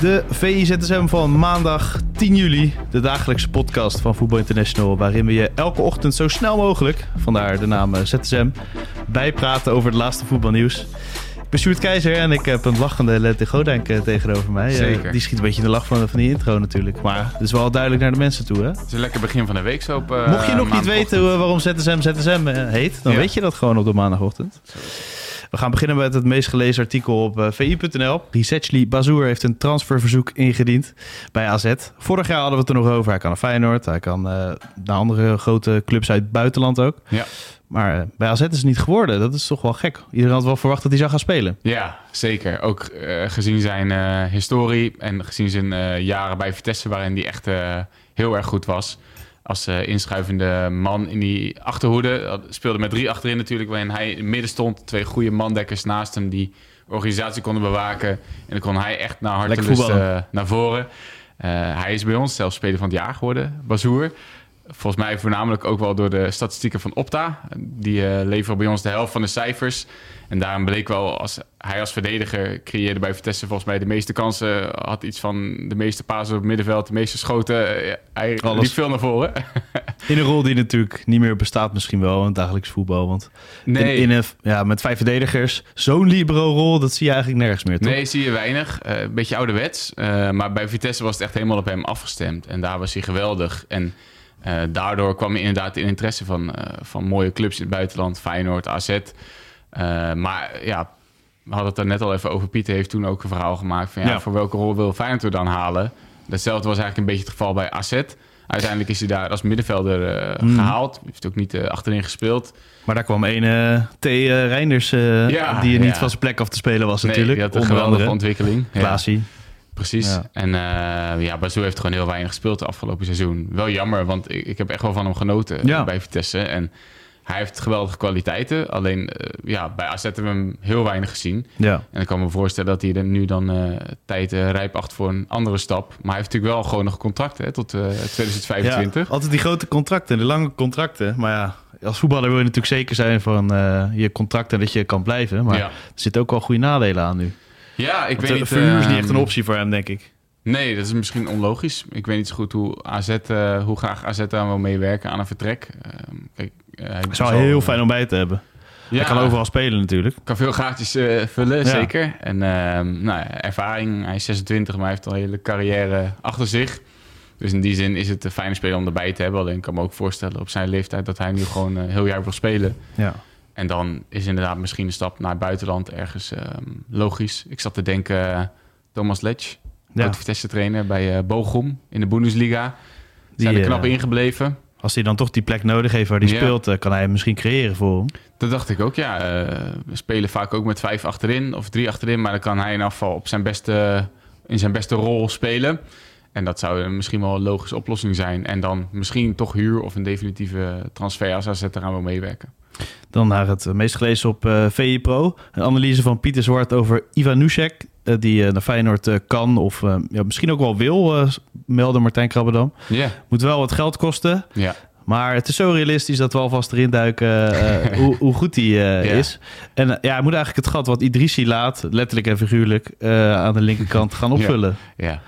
De VI-ZSM van maandag 10 juli, de dagelijkse podcast van Voetbal International, waarin we je elke ochtend zo snel mogelijk, vandaar de naam eh, ZSM, bijpraten over het laatste voetbalnieuws. Ik ben Sjoerd Keizer en ik heb een lachende Lente Godijk eh, tegenover mij. Eh, Zeker. die schiet een beetje in de lach van, van die intro natuurlijk, maar het is wel duidelijk naar de mensen toe. Hè? Het is een lekker begin van de week zo op Mocht je nog niet weten waarom ZSM ZSM heet, dan Ja. weet je dat gewoon op de maandagochtend. We gaan beginnen met het meest gelezen artikel op eh, vi.nl. Richetli Bazoer heeft een transferverzoek ingediend bij AZ. Vorig jaar hadden we het er nog over. Hij kan naar Feyenoord, hij kan eh, naar andere grote clubs uit het buitenland ook. Ja. Maar eh, bij AZ is het niet geworden. Dat is toch wel gek. Iedereen had wel verwacht dat hij zou gaan spelen. Ja, zeker. Ook gezien zijn historie en gezien zijn jaren bij Vitesse, waarin hij echt heel erg goed was. Als eh, inschuivende man in die achterhoede. Speelde met drie achterin natuurlijk, waarin hij in het midden stond. Twee goede mandekkers naast hem die organisatie konden bewaken. En dan kon hij echt naar hartelust eh, naar voren. Eh, hij is bij ons zelfs speler van het jaar geworden, Bazoer. Volgens mij voornamelijk ook wel door de statistieken van Opta. Die eh, leveren bij ons de helft van de cijfers. En daarom bleek wel, als hij als verdediger creëerde bij Vitesse volgens mij de meeste kansen. Had iets van de meeste pasen op het middenveld, de meeste schoten. Hij Alles. liep veel naar voren. In een rol die natuurlijk niet meer bestaat misschien wel in het dagelijks voetbal. Want Nee. in, in een, ja, met vijf verdedigers, zo'n libero-rol, dat zie je eigenlijk nergens meer, toch? Nee, zie je weinig. Eh, een beetje ouderwets. Eh, maar bij Vitesse was het echt helemaal op hem afgestemd. En daar was hij geweldig. En eh, daardoor kwam inderdaad in interesse van, eh, van mooie clubs in het buitenland. Feyenoord, AZ. Eh, maar ja, we hadden het er net al even over. Pieter heeft toen ook een verhaal gemaakt van... Ja, Ja. voor welke rol wil Feyenoord er dan halen? Datzelfde was eigenlijk een beetje het geval bij AZ. Uiteindelijk is hij daar als middenvelder eh, Mhm. gehaald. Heeft ook niet achterin gespeeld. Maar daar kwam een T. Reinders, Ja, die er niet ja. van zijn plek af te spelen was Nee, natuurlijk. die had een Onder geweldige andere ontwikkeling. Ja. Precies. Ja. En eh ja, Bazoer heeft gewoon heel weinig gespeeld de afgelopen seizoen. Wel jammer, want ik, ik heb echt wel van hem genoten Ja. bij Vitesse. En hij heeft geweldige kwaliteiten. Alleen eh, ja, bij AZ hebben we hem heel weinig gezien. Ja. En ik kan me voorstellen dat hij er nu dan eh, tijd rijp acht voor een andere stap. Maar hij heeft natuurlijk wel gewoon nog een contract hè, tot eh, 2025. Ja, altijd die grote contracten, de lange contracten. Maar ja, als voetballer wil je natuurlijk zeker zijn van je contract en dat je kan blijven. Maar Ja. er zitten ook wel goede nadelen aan nu. Ja, ik Want weet niet... verhuur is niet echt een ehm, optie voor hem, denk ik. Nee, dat is misschien onlogisch. Ik weet niet zo goed hoe, AZ, eh, hoe graag AZ daar wil meewerken aan een vertrek. Ehm, kijk, Het is zou heel fijn om bij te hebben. Ja, Hij kan overal spelen natuurlijk. kan veel gratis eh, vullen, Ja. zeker. En ehm, nou, ervaring, hij is 26, maar hij heeft al een hele carrière achter zich. Dus in die zin is het een fijne speler om erbij te hebben. Alleen ik kan me ook voorstellen op zijn leeftijd dat hij nu gewoon heel jaar wil spelen. Ja. En dan is inderdaad misschien een stap naar het buitenland ergens ehm, logisch. Ik zat te denken, eh, Thomas Letch, Ja. Vitesse trainer bij eh Bochum in de Bundesliga. Zijn Die, er knap eh, ingebleven. Als hij dan toch die plek nodig heeft waar hij Ja. speelt, kan hij hem misschien creëren voor hem. Dat dacht ik ook, ja. We spelen vaak ook met vijf achterin of drie achterin. Maar dan kan hij in afval op zijn beste, in zijn beste rol spelen. En dat zou misschien wel een logische oplossing zijn. En dan misschien toch huur of een definitieve transfer als AZ eraan wil meewerken. Dan naar het meest gelezen op VI Pro. Een analyse van Pieter Zwart over Ivan Nusek. eh, die eh, naar Feyenoord kan of ja, misschien ook wel wil, melden Martijn Krabbedam. Ja, Moet wel wat geld kosten. Maar het is zo realistisch dat we alvast erin duiken hoe, hoe goed hij Ja. is. En ja, hij moet eigenlijk het gat wat Idrissi laat, letterlijk en figuurlijk, aan de linkerkant gaan opvullen. Ja.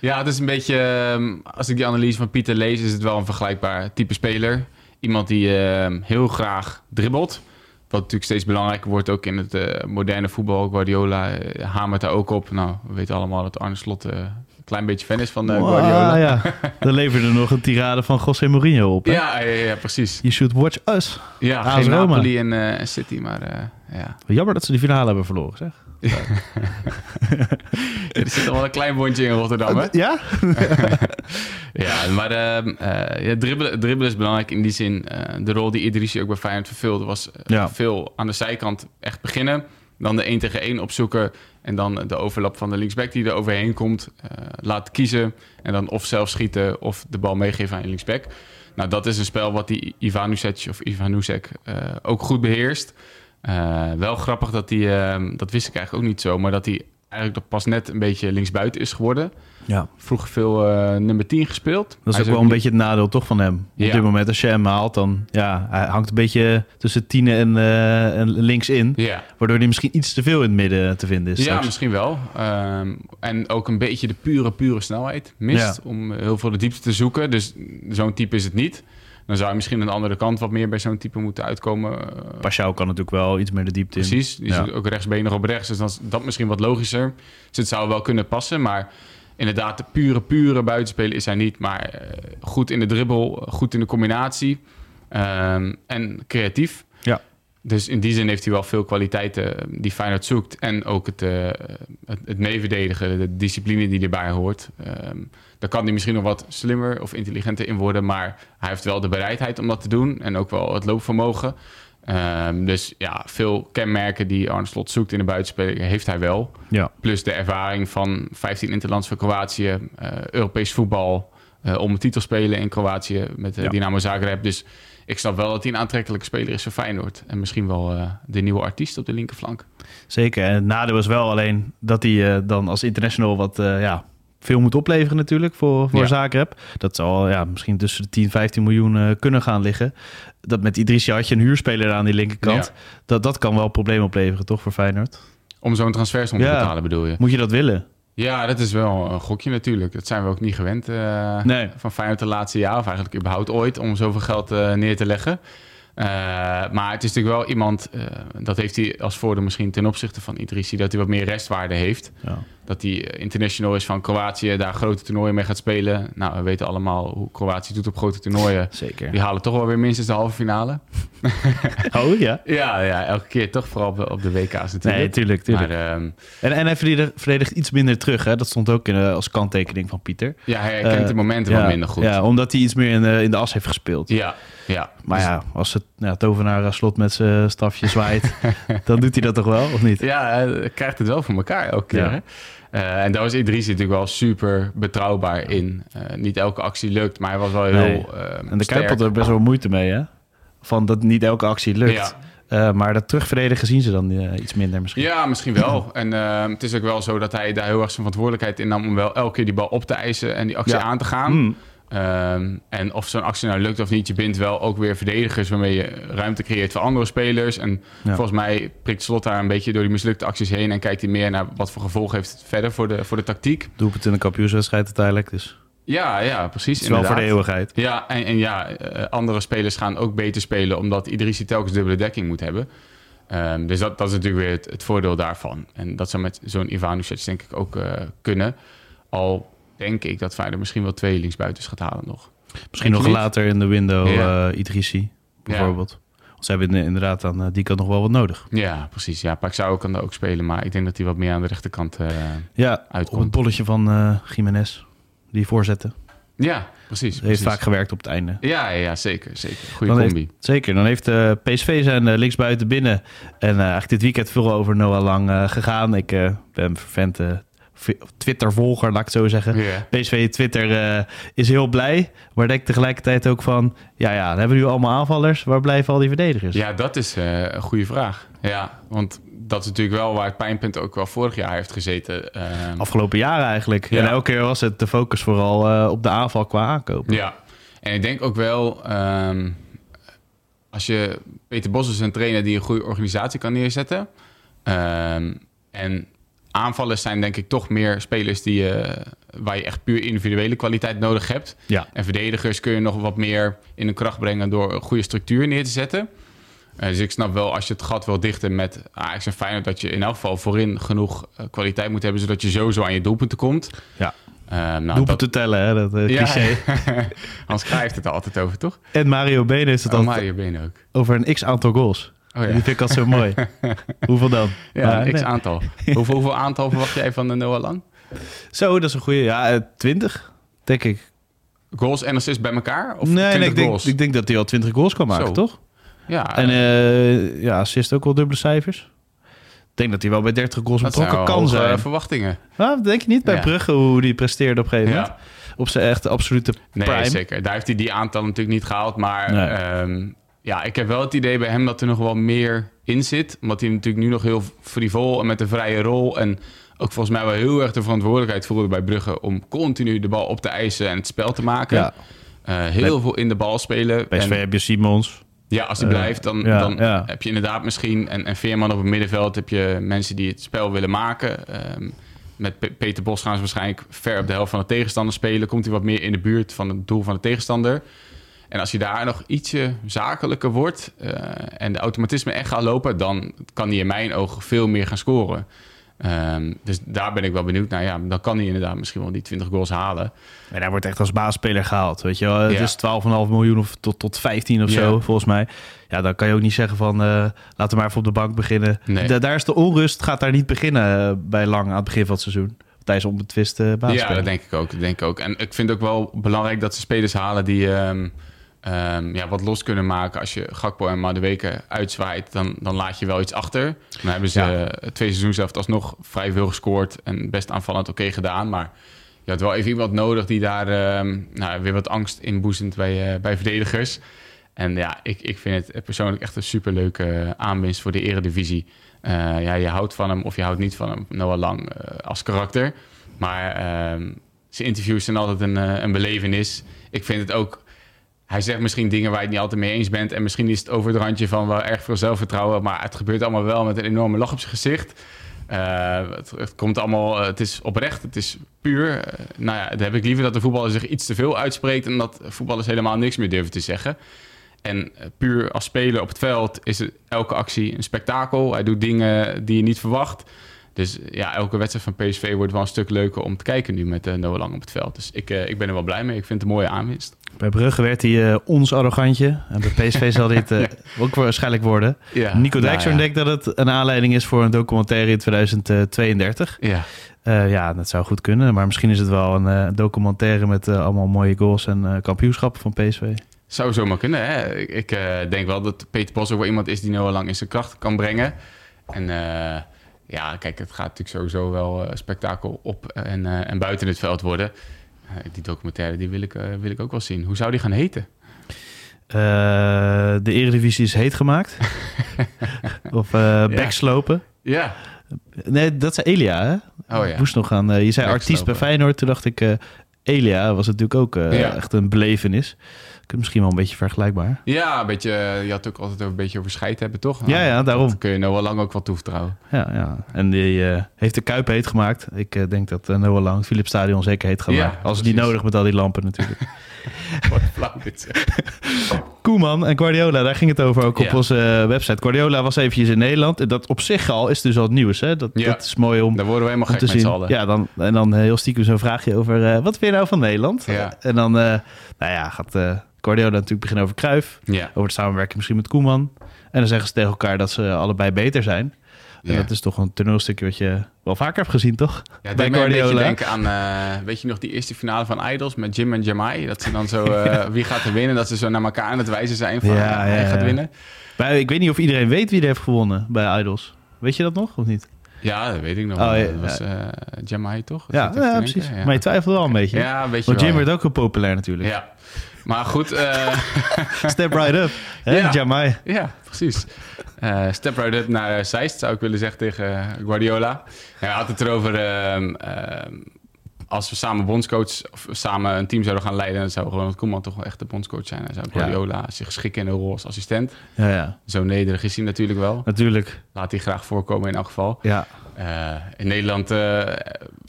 Ja, het is een beetje... ehm, Als ik die analyse van Pieter lees, is het wel een vergelijkbaar type speler. Iemand die ehm, heel graag dribbelt. Wat natuurlijk steeds belangrijker wordt, ook in het eh, moderne voetbal. Guardiola eh, hamert daar ook op. Nou, we weten allemaal dat Arne Slot eh, een klein beetje fan is van eh, Guardiola. Ah, ja. Dan leverde nog een tirade van José Mourinho op. hè? Ja, ja, ja, precies. You should watch us. Ja, geen Roma. Napoli en City, maar ja. Jammer dat ze die finale hebben verloren, zeg. er zit al wel een klein bondje in Rotterdam, hè? Ja? Ja, maar ja, dribbelen, dribbelen is belangrijk in die zin. eh, de rol die Idrissi ook bij Feyenoord vervulde was eh, Ja. veel aan de zijkant echt beginnen. Dan de 1 tegen 1 opzoeken. En dan de overlap van de linksback die er overheen komt. laten kiezen. En dan of zelf schieten of de bal meegeven aan je linksback. Nou, dat is een spel wat die Ivanusek of Ivanusek ook goed beheerst. Eh, wel grappig dat hij, ehm, dat wist ik eigenlijk ook niet zo, maar dat hij eigenlijk pas net een beetje linksbuiten is geworden. Ja. Vroeger veel eh, nummer 10 gespeeld. Dat is Hij ook wel een beetje het nadeel toch van hem. Ja. Op dit moment, als je hem haalt, dan ja, hij hangt een beetje tussen tien en, eh, en links in. Ja, Waardoor hij misschien iets te veel in het midden te vinden is. ja straks. misschien wel. Ehm, en ook een beetje de pure, pure snelheid mist Ja. om heel veel de diepte te zoeken. Dus zo'n type is het niet. Dan zou je misschien aan de andere kant wat meer bij zo'n type moeten uitkomen. Eh, Pashao kan natuurlijk wel iets meer de diepte in. Precies, die Ja. zit ook rechtsbenig op rechts. Dus dan is dat misschien wat logischer. Dus het zou wel kunnen passen. Maar inderdaad, de pure, pure buitenspeler is hij niet. Maar eh, goed in de dribbel, goed in de combinatie. ehm, en creatief. Ja. Dus in die zin heeft hij wel veel kwaliteiten die Feyenoord zoekt. En ook het, eh, het, het meeverdedigen, de discipline die erbij hoort. Ehm daar kan hij misschien nog wat slimmer of intelligenter in worden. Maar hij heeft wel de bereidheid om dat te doen. En ook wel het loopvermogen. Ehm, dus ja, veel kenmerken die Arne Slot zoekt in de buitenspeler heeft hij wel. Ja. Plus de ervaring van 15 interlands voor Kroatië, eh, Europees voetbal, eh, om een titel spelen in Kroatië met eh, Ja. Dynamo Zagreb. Dus ik snap wel dat hij een aantrekkelijke speler is voor Feyenoord. En misschien wel de nieuwe artiest op de linkerflank. Zeker. En het nadeel is wel alleen dat hij dan als international wat ja, veel moet opleveren natuurlijk voor, voor Ja. Zagreb. Dat zal ja, misschien tussen de 10, 15 miljoen eh, kunnen gaan liggen. Dat met Idrissi had je een huurspeler aan die linkerkant. Ja. Dat, dat kan wel problemen opleveren toch voor Feyenoord? Om zo'n transfersom te Ja. betalen bedoel je? Moet je dat willen? Ja, dat is wel een gokje natuurlijk. Dat zijn we ook niet gewend eh, Nee. van Feyenoord de laatste jaar. Of eigenlijk überhaupt ooit om zoveel geld eh, neer te leggen. Eh, maar het is natuurlijk wel iemand, eh, dat heeft hij als voordeel misschien ten opzichte van Idrissi, dat hij wat meer restwaarde heeft. Ja. Dat hij eh, international is van Kroatië, daar grote toernooien mee gaat spelen. Nou, we weten allemaal hoe Kroatië doet op grote toernooien. Zeker. Die halen toch wel weer minstens de halve finale. Oh ja. Ja, ja elke keer toch vooral op de, op de WK's natuurlijk. Nee, tuurlijk. tuurlijk. Maar ehm, En, en hij verdedigt, verdedigt iets minder terug. Hè? Dat stond ook in, als kanttekening van Pieter. ja, hij Eh, de momenten wat minder goed. Ja, omdat hij iets meer in, de- in de as heeft gespeeld. ja. Ja. Maar ja, als het ja, tovenaar eh, slot met zijn stafje zwaait, dan doet hij dat toch wel, of niet? Ja, hij krijgt het wel voor elkaar elke keer. Ja. hè? Eh, en daar was Idris natuurlijk wel super betrouwbaar in. Eh, niet elke actie lukt, maar hij was wel heel Nee. En de. Kuip had er best wel moeite mee, hè? Van dat niet elke actie lukt. Ja. Eh, maar dat terugverdedigen zien ze dan eh, iets minder misschien. Ja, misschien wel. En het is ook wel zo dat hij daar heel erg zijn verantwoordelijkheid in nam... om wel elke keer die bal op te eisen en die actie Ja. aan te gaan. Hmm. Ehm, en of zo'n actie nou lukt of niet, je bindt wel ook weer verdedigers... waarmee je ruimte creëert voor andere spelers. En Ja. volgens mij prikt Slot daar een beetje door die mislukte acties heen... en kijkt hij meer naar wat voor gevolg heeft het verder voor de, voor de tactiek. Doelpunt in een kampioenswedstrijd uiteindelijk. Dus Ja, ja, precies. het is wel voor de eeuwigheid. Ja, en, en ja, eh, andere spelers gaan ook beter spelen... omdat Idrissi telkens dubbele dekking moet hebben. Ehm, dus dat, dat is natuurlijk weer het, het voordeel daarvan. En dat zou met zo'n Ivanovic denk ik ook eh, kunnen. Al denk ik dat Feyenoord misschien wel twee linksbuitens gaat halen nog. Misschien nog niet? later in de window Ja. eh Idrissi, bijvoorbeeld. Want ze hebben inderdaad aan eh, die kant nog wel wat nodig. Ja, precies. Ja, Paxao kan er ook spelen, maar ik denk dat hij wat meer aan de rechterkant eh, Ja, op het uitkomt. bolletje van eh Jiménez. Die voorzetten. Ja, precies. heeft precies. vaak gewerkt op het einde. Ja, ja, ja, zeker. zeker. Goede combi. heeft- zeker. Dan heeft eh, PSV zijn linksbuiten binnen. En eigenlijk dit weekend veel over Noah Lang gegaan. Ik ben een vervent Twitter-volger, laat ik het zo zeggen. Ja. PSV Twitter eh, is heel blij. Maar denk tegelijkertijd ook van... Ja, ja, dan hebben we nu allemaal aanvallers. Waar blijven al die verdedigers? Ja, dat is eh, een goede vraag. Ja, want dat is natuurlijk wel waar het pijnpunt ook wel vorig jaar heeft gezeten. Ehm, Afgelopen jaren eigenlijk. Ja. En elke keer was het de focus vooral eh, op de aanval qua aankopen. Ja, en ik denk ook wel, ehm, als je Peter Bos is een trainer die een goede organisatie kan neerzetten. Ehm, en aanvallers zijn denk ik toch meer spelers die, eh, waar je echt puur individuele kwaliteit nodig hebt. Ja. En verdedigers kun je nog wat meer in de kracht brengen door een goede structuur neer te zetten. Eh, dus ik snap wel, als je het gat wil dichten met Ajax en Feyenoord... dat je in elk geval voorin genoeg eh, kwaliteit moet hebben... zodat je sowieso aan je doelpunten komt. Ja. Eh, nou, Doelpunt dat- te tellen, hè? dat Ja, cliché. Hans heeft het er altijd over, toch? En Mario Bene heeft het Oh, altijd Mario ook. over een x-aantal goals. Oh ja. Die vind ik altijd zo mooi. Hoeveel dan? Ja, Maar, nee. x-aantal. hoeveel, hoeveel aantal verwacht jij van de Noah Lang? Zo, dat is een goede. Ja, eh, 20, denk ik. Goals en assists bij elkaar? Of nee, 20 nee ik, denk, goals? ik denk dat hij al 20 goals kan maken, Zo. toch? ja, En eh ja, assist ook wel dubbele cijfers. Ik denk dat hij wel bij 30 goals betrokken kan zijn. verwachtingen. Nou, denk je niet bij Ja. Brugge hoe die presteerde op een gegeven moment? Ja. Op zijn echte absolute Nee, prime. zeker. Daar heeft hij die aantallen natuurlijk niet gehaald. Maar Nee. ehm, ja, ik heb wel het idee bij hem dat er nog wel meer in zit. Omdat hij natuurlijk nu nog heel frivol en met een vrije rol... en ook volgens mij wel heel erg de verantwoordelijkheid voelde bij Brugge... om continu de bal op te eisen en het spel te maken. Ja. Eh, heel veel in de bal spelen. Bij En- heb je Simons. Ja, als hij Eh, blijft, dan, ja, dan ja. heb je inderdaad misschien... En, en Veerman op het middenveld heb je mensen die het spel willen maken. Ehm, met Pe- Peter Bos gaan ze waarschijnlijk ver op de helft van de tegenstander spelen. Komt hij wat meer in de buurt van het doel van de tegenstander. En als je daar nog ietsje zakelijker wordt... eh, en de automatisme echt gaat lopen... dan kan hij in mijn ogen veel meer gaan scoren. Ehm, dus daar ben ik wel benieuwd naar. Ja, dan kan hij inderdaad misschien wel die 20 goals halen. En hij wordt echt als baasspeler gehaald, weet je wel. Het Ja. is 12,5 miljoen of tot, tot 15 of Ja. zo, volgens mij. Ja, dan kan je ook niet zeggen van, eh, laten we maar even op de bank beginnen. Nee. Da- daar is de onrust, gaat daar niet beginnen eh, bij Lang aan het begin van het seizoen. Tijdens onbetwiste uh, Ja, dat denk ik ook. Dat denk ik ook. En ik vind ook wel belangrijk dat ze spelers halen die ehm, ehm, ja, wat los kunnen maken. Als je Gakpo en Madueke uitzwaait, dan, dan laat je wel iets achter. Dan hebben ze Ja. eh, twee seizoens zelf alsnog vrij veel gescoord en best aanvallend oké gedaan. Maar je had wel even iemand nodig die daar ehm, nou, weer wat angst inboezemt bij, eh, bij verdedigers. En ja, ik, ik vind het persoonlijk echt een superleuke aanwinst voor de eredivisie. Eh, ja, je houdt van hem of je houdt niet van hem, Noah Lang, eh, als karakter. Maar ehm, zijn interviews zijn altijd een, eh, een belevenis. Ik vind het ook... Hij zegt misschien dingen waar je het niet altijd mee eens bent. En misschien is het over het randje van wel erg veel zelfvertrouwen. Maar het gebeurt allemaal wel met een enorme lach op zijn gezicht. Eh, het, komt allemaal... eh, het is oprecht, het is puur. Eh, nou ja, dan heb ik liever dat de voetballer zich iets te veel uitspreekt... en dat voetballers helemaal niks meer durven te zeggen. En puur als speler op het veld is elke actie een spektakel. Hij doet dingen die je niet verwacht. Dus ja, elke wedstrijd van PSV wordt wel een stuk leuker om te kijken nu met uh, Noah Lang op het veld. Dus ik, uh, ik ben er wel blij mee. Ik vind het een mooie aanwinst. Bij Brugge werd hij uh, ons arrogantje. En bij PSV zal dit uh, ook waarschijnlijk worden. Ja, Nico nou Dijkshoorn ja. denkt dat het een aanleiding is voor een documentaire in 2032. Ja. Uh, ja, dat zou goed kunnen. Maar misschien is het wel een uh, documentaire met uh, allemaal mooie goals en uh, kampioenschappen van PSV. Zou zomaar kunnen. Hè? Ik, ik uh, denk wel dat Peter Bos ook wel iemand is die Noah Lang in zijn kracht kan brengen. En uh, ja, kijk, het gaat natuurlijk sowieso wel uh, spektakel op en, uh, en buiten het veld worden. Die documentaire die wil, ik, wil ik ook wel zien. Hoe zou die gaan heten? Uh, de Eredivisie is heet gemaakt. of uh, backslopen. Ja. Nee, dat is Elia, hè? Oh ja. Moest nog gaan. Uh, je zei artiest bij Feyenoord. Toen dacht ik, Elia was natuurlijk ook ja. echt een belevenis. Misschien wel een beetje vergelijkbaar. Ja, een beetje, je had ook altijd een beetje over scheid hebben, toch? Nou, ja, ja, daarom. Dat kun je Noah Lang ook wel toevertrouwen. Ja, ja. En die uh, heeft de Kuip heet gemaakt. Ik uh, denk dat uh, Noah Lang Philips Stadion zeker heet gaat ja, maken. Als het niet nodig met al die lampen natuurlijk. Wat flauw dit Koeman en Guardiola, daar ging het over ook ja. op onze website. Guardiola was eventjes in Nederland. Dat op zich al is dus al het nieuws. Hè? Dat, ja. dat is mooi om, daar worden we helemaal gek te zien. Allen. Ja, dan, en dan heel stiekem zo'n vraagje over... Uh, wat vind je nou van Nederland? Ja. En dan uh, nou ja, gaat uh, Guardiola natuurlijk beginnen over. Ja. Over het samenwerken misschien met Koeman. En dan zeggen ze tegen elkaar dat ze allebei beter zijn. En ja. dat is toch een toneelstukje wat je wel vaker hebt gezien, toch? Ja, Bij Guardiola. Een denken aan, uh, weet je nog, die eerste finale van Idols met Jim en Jamai? Dat ze dan zo, uh, ja. wie gaat er winnen? Dat ze zo naar elkaar aan het wijzen zijn van ja, hij gaat winnen. Maar ik weet niet of iedereen weet wie er heeft gewonnen bij Idols. Weet je dat nog, of niet? Ja, dat weet ik nog. Oh, dat was uh, Jamai, toch? Ja, ja precies. Maar je twijfelt wel een beetje. Ja, een beetje Want Jim werd ook heel populair natuurlijk. Ja. Maar goed. Uh... step right up. Hè, ja. Jamai. Ja, precies. Uh, step right up naar Zeist, zou ik willen zeggen tegen Guardiola. Hij had het erover... Uh, als we samen bondscoach of samen een team zouden gaan leiden... dan zou Ronald Koeman toch wel echt de bondscoach zijn. Dan zou Guardiola ja. zich schikken in een rol als assistent. Ja, ja. Zo nederig is hij natuurlijk wel. Natuurlijk. Laat hij graag voorkomen in elk geval. Ja. Uh, in Nederland, uh,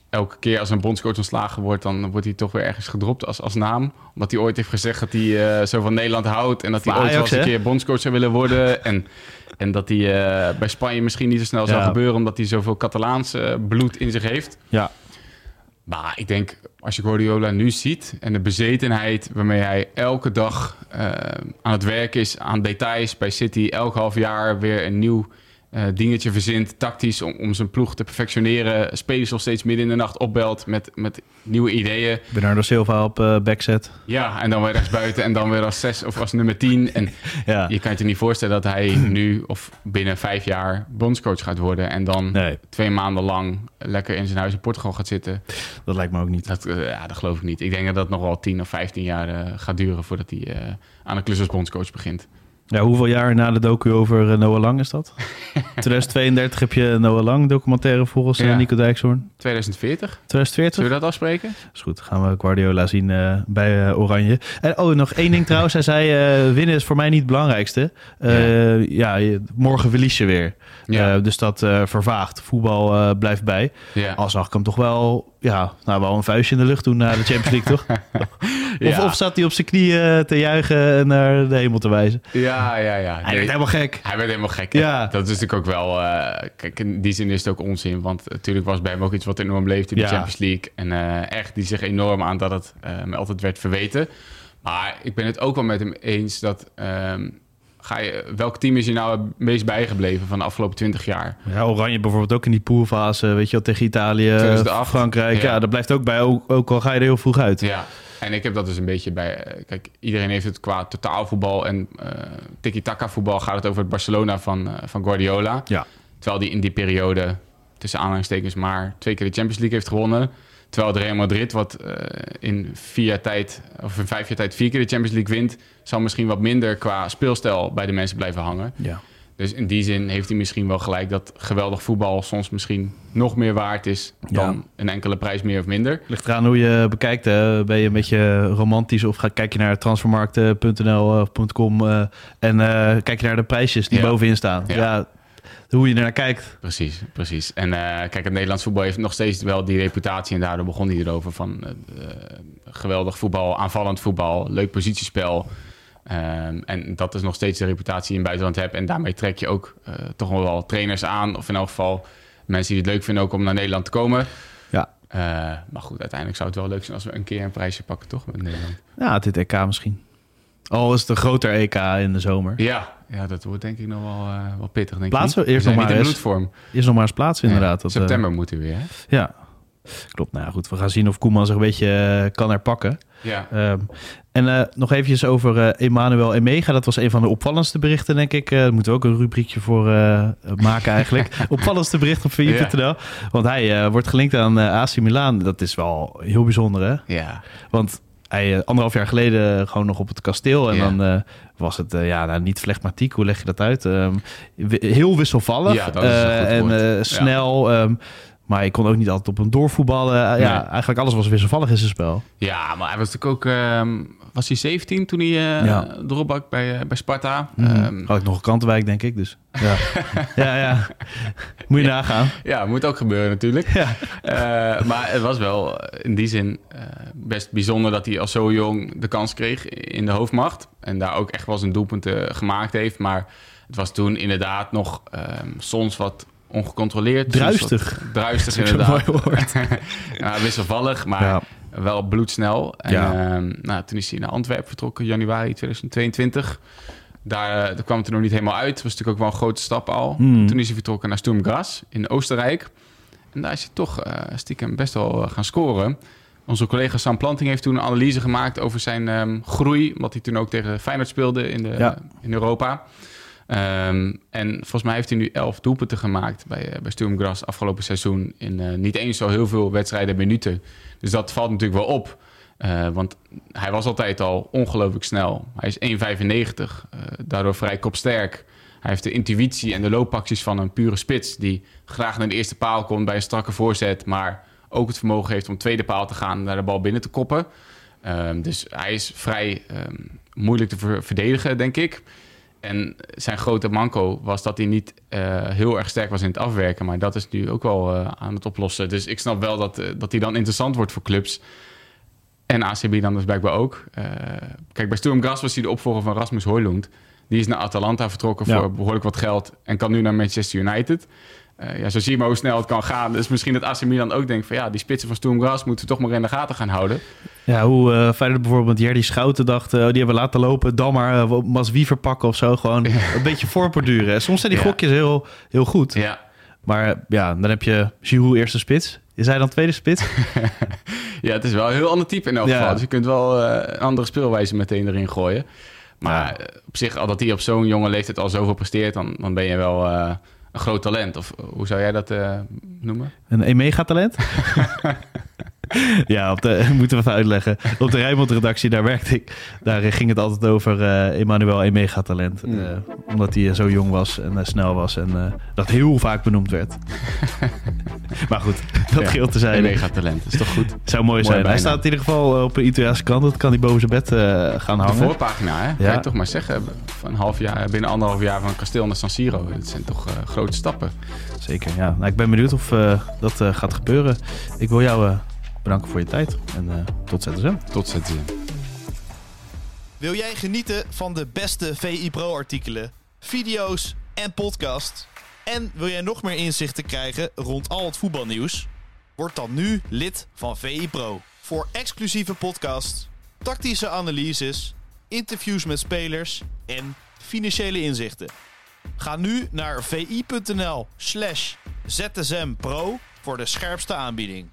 elke keer als een bondscoach ontslagen wordt... dan wordt hij toch weer ergens gedropt als, als naam. Omdat hij ooit heeft gezegd dat hij uh, zo van Nederland houdt... en dat hij ooit wel eens een keer bondscoach zou willen worden... en, en dat hij bij Spanje misschien niet zo snel ja. zou gebeuren... omdat hij zoveel Catalaans bloed in zich heeft. Ja. Maar ik denk, als je Guardiola nu ziet en de bezetenheid waarmee hij elke dag eh, aan het werk is, aan details bij City, elk half jaar weer een nieuw eh, dingetje verzint, tactisch, om, om zijn ploeg te perfectioneren. Spelers nog steeds midden in de nacht opbelt met, met nieuwe ideeën. Bernardo Silva op eh backset. Ja, en dan weer rechts buiten en dan weer als zes of als nummer tien. En Ja. je kan je niet voorstellen dat hij nu of binnen vijf jaar bondscoach gaat worden en dan Nee, twee maanden lang lekker in zijn huis in Portugal gaat zitten. dat lijkt me ook niet. Dat, eh, ja, dat geloof ik niet. Ik denk dat dat nog wel 10 of 15 jaar gaat duren voordat hij aan de klus als bondscoach begint. Ja, hoeveel jaar na de docu over eh, Noah Lang is dat? 2032 heb je Noah Lang documentaire volgens eh, Ja. Nico Dijkshoorn. 2040? 2040? Zullen we dat afspreken? is goed. Gaan we Guardiola zien eh, bij Oranje. En oh, nog één ding trouwens. Hij zei, winnen is voor mij niet het belangrijkste. Ja. je- morgen verlies je weer. Ja. Dus dat vervaagt. Voetbal blijft bij. Ja. Al zag ik hem toch wel, ja, nou, wel een vuistje in de lucht doen na de Champions League, toch? Of, Ja. of zat hij op zijn knieën te juichen en naar de hemel te wijzen? ja, ja, ja. Hij Nee, werd helemaal gek. hij werd helemaal gek. Ja. Dat is natuurlijk ook wel... eh, kijk, in die zin is het ook onzin. Want natuurlijk was bij hem ook iets wat enorm leefde in de. Champions League. En eh, echt, die zich enorm aan dat het eh, hem altijd werd verweten. Maar ik ben het ook wel met hem eens dat... ehm, ga je, welk team is je nou het meest bijgebleven van de afgelopen 20 jaar? Ja, Oranje bijvoorbeeld ook in die poolfase, weet je wel, tegen Italië, 2008. Frankrijk. Ja. Ja. dat blijft ook bij, ook, ook al ga je er heel vroeg uit. Ja, en ik heb dat dus een beetje bij... eh, Kijk, iedereen heeft het qua totaalvoetbal en eh tiki-taka voetbal... gaat het over het Barcelona van, eh, van Guardiola. Ja. Terwijl die in die periode, tussen aanhalingstekens... maar twee keer de Champions League heeft gewonnen. Terwijl de Real Madrid, wat eh, in vier jaar tijd... of in vijf jaar tijd vier keer de Champions League wint... zal misschien wat minder qua speelstijl bij de mensen blijven hangen. Ja. Dus in die zin heeft hij misschien wel gelijk... dat geweldig voetbal soms misschien nog meer waard is... dan Ja. een enkele prijs meer of minder. Ligt eraan hoe je bekijkt. Hè. Ben je een beetje romantisch of ga, kijk je naar transfermarkt.nl of .com eh, en eh, kijk je naar de prijsjes die Ja. bovenin staan. Ja. Ja. Hoe je er naar kijkt. Precies, precies. En eh, kijk, het Nederlands voetbal heeft nog steeds wel die reputatie. En daardoor begon hij erover van eh, eh, geweldig voetbal, aanvallend voetbal, leuk positiespel. Ehm, en dat is nog steeds de reputatie die je in het buitenland hebt. En daarmee trek je ook eh, toch wel wel trainers aan. Of in elk geval mensen die het leuk vinden ook om naar Nederland te komen. Ja. Eh, maar goed, uiteindelijk zou het wel leuk zijn als we een keer een prijsje pakken, toch? Met Nederland. Ja, dit EK misschien. Al is het een groter EK in de zomer. Ja, ja dat wordt denk ik nog wel, eh, wel pittig. Denk Plaatsen we ik. eerst nog maar eens. Is nog maar eens plaats inderdaad. Ja, Dat, eh, September moeten we weer, hè? ja, klopt. Nou ja, goed, we gaan zien of Koeman zich een beetje eh, kan herpakken. Ja. Ehm, en eh, nog eventjes over eh Emmanuel Emega. Dat was een van de opvallendste berichten, denk ik. Eh, Daar moeten we ook een rubriekje voor eh, maken eigenlijk. opvallendste bericht op VI.nl. Want hij eh, wordt gelinkt aan AC Milan. Dat is wel heel bijzonder, hè? Ja. Want hij eh, anderhalf jaar geleden gewoon nog op het kasteel. En Ja. dan eh, was het eh, ja, nou, niet flegmatiek. Hoe leg je dat uit? Ehm, heel wisselvallig. Ja, dat is een goed en snel. Maar je kon ook niet altijd op hem doorvoetballen. Eh, Ja, Nee. eigenlijk alles was wisselvallig in zijn spel. Ja, maar hij was natuurlijk ook... ehm, was hij 17 toen hij eh Ja. doorbak bij, eh, bij Sparta? Ehm, Had ik nog een Krantenwijk, denk ik. Dus ja, ja, ja. Moet je nagaan. ja, moet ook gebeuren natuurlijk. Ja. Maar het was wel in die zin best bijzonder dat hij al zo jong de kans kreeg in de hoofdmacht. En daar ook echt wel zijn doelpunten gemaakt heeft. Maar het was toen inderdaad nog ehm, soms wat ongecontroleerd. Druistig. wat Druistig inderdaad. ja, wisselvallig, maar Ja. wel bloedsnel. En Ja. ehm, nou, toen is hij naar Antwerpen vertrokken, januari 2022. Daar, eh, daar kwam het er nog niet helemaal uit. Was natuurlijk ook wel een grote stap al. Hmm. Toen is hij vertrokken naar Sturm Graz in Oostenrijk. En daar is hij toch eh, stiekem best wel eh, gaan scoren. Onze collega Sam Planting heeft toen een analyse gemaakt over zijn ehm, groei. Omdat hij toen ook tegen Feyenoord speelde in, de, Ja. in Europa. Ehm, en volgens mij heeft hij nu elf doelpunten gemaakt bij, eh, bij Sturm Graz afgelopen seizoen. In eh, niet eens zo heel veel wedstrijden en minuten. Dus dat valt natuurlijk wel op. Eh, want hij was altijd al ongelooflijk snel. Hij is 1,95, eh, daardoor vrij kopsterk. Hij heeft de intuïtie en de loopacties van een pure spits... die graag naar de eerste paal komt bij een strakke voorzet... maar ook het vermogen heeft om tweede paal te gaan... en naar de bal binnen te koppen. Ehm, dus hij is vrij ehm, moeilijk te ver- verdedigen, denk ik. En zijn grote manco was dat hij niet eh, heel erg sterk was in het afwerken. Maar dat is nu ook wel eh, aan het oplossen. Dus ik snap wel dat, eh, dat hij dan interessant wordt voor clubs. En ACB dan dus blijkbaar ook. Kijk, bij Sturm Graz was hij de opvolger van Rasmus Højlund. Die is naar Atalanta vertrokken Ja. voor behoorlijk wat geld. En kan nu naar Manchester United. Eh, ja, zo zie je maar hoe snel het kan gaan. Dus misschien dat AC Milan ook denkt van ja, die spitsen van Sturm moeten we toch maar in de gaten gaan houden. Ja, hoe uh, Feyenoord bijvoorbeeld Jerdy Schouten dacht, uh, die hebben laten lopen, dan maar uh, Maswiever pakken of zo. Gewoon een beetje voorborduren. Soms zijn die ja. gokjes heel, heel goed. Ja. Maar ja, dan heb je Giroud eerste spits. Is hij dan tweede spits? ja, het is wel een heel ander type in elk geval. Dus je kunt wel een andere speelwijze meteen erin gooien. Maar op zich, al dat hij op zo'n jonge leeftijd al zoveel presteert, dan, dan ben je wel een groot talent. Of hoe zou jij dat uh, noemen? Een mega-talent? ja, op de, moeten we even uitleggen. Op de Rijnmond-redactie, daar werkte ik. Daar ging het altijd over uh, Emmanuel Emega talent. Mm. Uh, omdat hij zo jong was en snel was. En dat heel vaak benoemd werd. maar goed, dat ja, te zijn. Emega talent, is toch goed? Zou mooi, zijn. Bijna. Hij staat in ieder geval op een Italiaanse kant. Dat kan hij boven zijn bed gaan hangen. De voorpagina, hè? Ja. Kan je toch maar zeggen. Van een half jaar, binnen anderhalf jaar van Kasteel naar San Siro. Dat zijn toch grote stappen. Zeker, ja. Nou, ik ben benieuwd of dat gaat gebeuren. Ik wil jou bedanken voor je tijd en uh, tot ZSM. Tot ZSM. Wil jij genieten van de beste VI Pro artikelen, video's en podcast? En wil jij nog meer inzichten krijgen rond al het voetbalnieuws? Word dan nu lid van VI Pro. Voor exclusieve podcasts, tactische analyses, interviews met spelers en financiële inzichten. Ga nu naar vi.nl slash zsmpro voor de scherpste aanbieding.